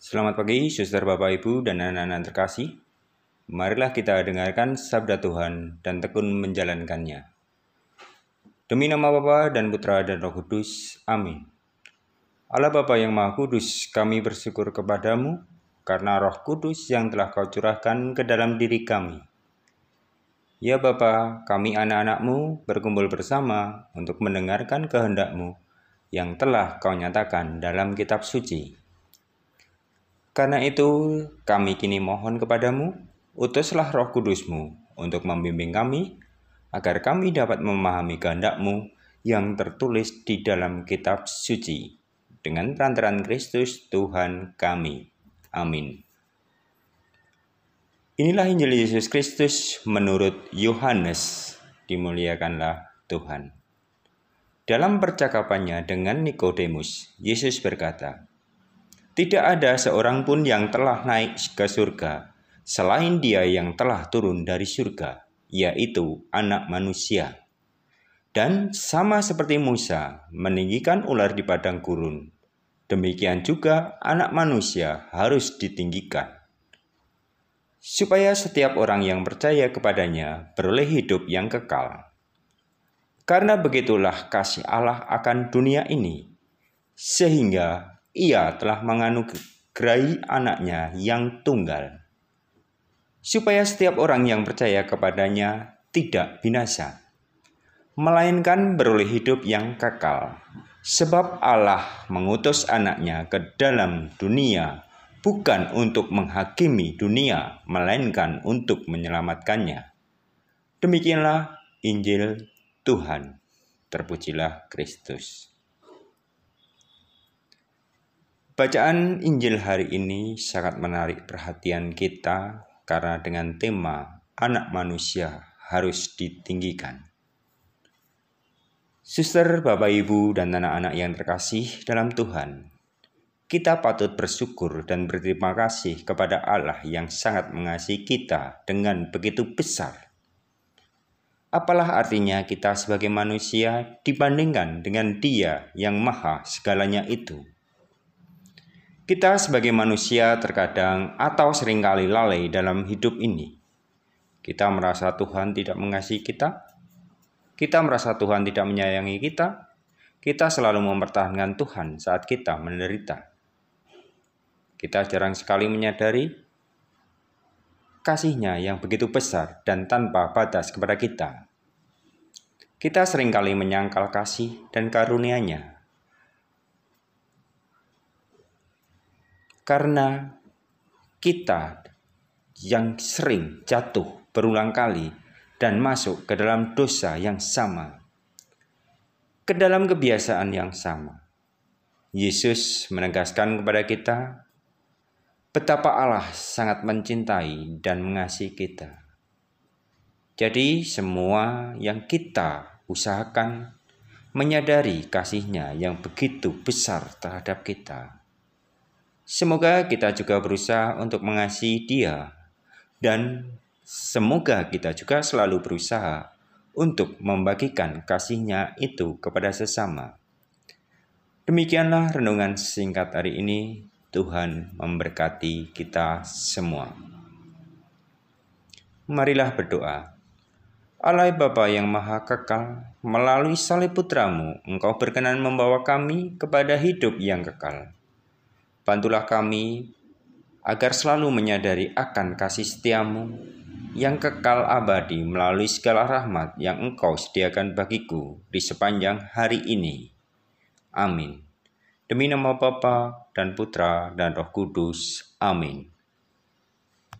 Selamat pagi, suster Bapak Ibu dan anak-anak terkasih. Marilah kita dengarkan sabda Tuhan dan tekun menjalankannya. Demi nama Bapa dan Putra dan Roh Kudus. Amin. Allah Bapa yang Maha Kudus, kami bersyukur kepadamu karena Roh Kudus yang telah Kau curahkan ke dalam diri kami. Ya Bapa, kami anak-anakmu berkumpul bersama untuk mendengarkan kehendakmu yang telah Kau nyatakan dalam kitab suci. Karena itu, kami kini mohon kepadamu, utuslah roh kudusmu untuk membimbing kami, agar kami dapat memahami kehendakmu yang tertulis di dalam kitab suci, dengan perantaran Kristus Tuhan kami. Amin. Inilah Injil Yesus Kristus menurut Yohanes. Dimuliakanlah Tuhan. Dalam percakapannya dengan Nikodemus, Yesus berkata, tidak ada seorang pun yang telah naik ke surga selain Dia yang telah turun dari surga, yaitu Anak Manusia. Dan sama seperti Musa meninggikan ular di padang gurun, demikian juga Anak Manusia harus ditinggikan, supaya setiap orang yang percaya kepadanya beroleh hidup yang kekal. Karena begitulah kasih Allah akan dunia ini, sehingga ia telah menganugerahi anaknya yang tunggal, supaya setiap orang yang percaya kepadanya tidak binasa, melainkan beroleh hidup yang kekal. Sebab Allah mengutus anaknya ke dalam dunia bukan untuk menghakimi dunia, melainkan untuk menyelamatkannya. Demikianlah Injil Tuhan. Terpujilah Kristus. Bacaan Injil hari ini sangat menarik perhatian kita karena dengan tema anak manusia harus ditinggikan. Suster, Bapak, Ibu, dan anak-anak yang terkasih dalam Tuhan, kita patut bersyukur dan berterima kasih kepada Allah yang sangat mengasihi kita dengan begitu besar. Apalah artinya kita sebagai manusia dibandingkan dengan Dia yang Maha segalanya itu? Kita sebagai manusia terkadang atau sering kali lalai dalam hidup ini. Kita merasa Tuhan tidak mengasihi kita. Kita merasa Tuhan tidak menyayangi kita. Kita selalu mempertahankan Tuhan saat kita menderita. Kita jarang sekali menyadari kasihnya yang begitu besar dan tanpa batas kepada kita. Kita sering kali menyangkal kasih dan karunia-Nya karena kita yang sering jatuh berulang kali dan masuk ke dalam dosa yang sama, ke dalam kebiasaan yang sama. Yesus menegaskan kepada kita betapa Allah sangat mencintai dan mengasihi kita. Jadi, semua yang kita usahakan menyadari kasihnya yang begitu besar terhadap kita Semoga kita juga berusaha untuk mengasihi Dia, dan semoga kita juga selalu berusaha untuk membagikan kasihnya itu kepada sesama. Demikianlah renungan singkat hari ini. Tuhan memberkati kita semua. Marilah berdoa. Allah Bapa yang Maha Kekal, melalui salib putramu, Engkau berkenan membawa kami kepada hidup yang kekal. Bantulah kami agar selalu menyadari akan kasih setiamu yang kekal abadi melalui segala rahmat yang engkau sediakan bagiku di sepanjang hari ini. Amin. Demi nama Bapa dan Putra dan Roh Kudus. Amin.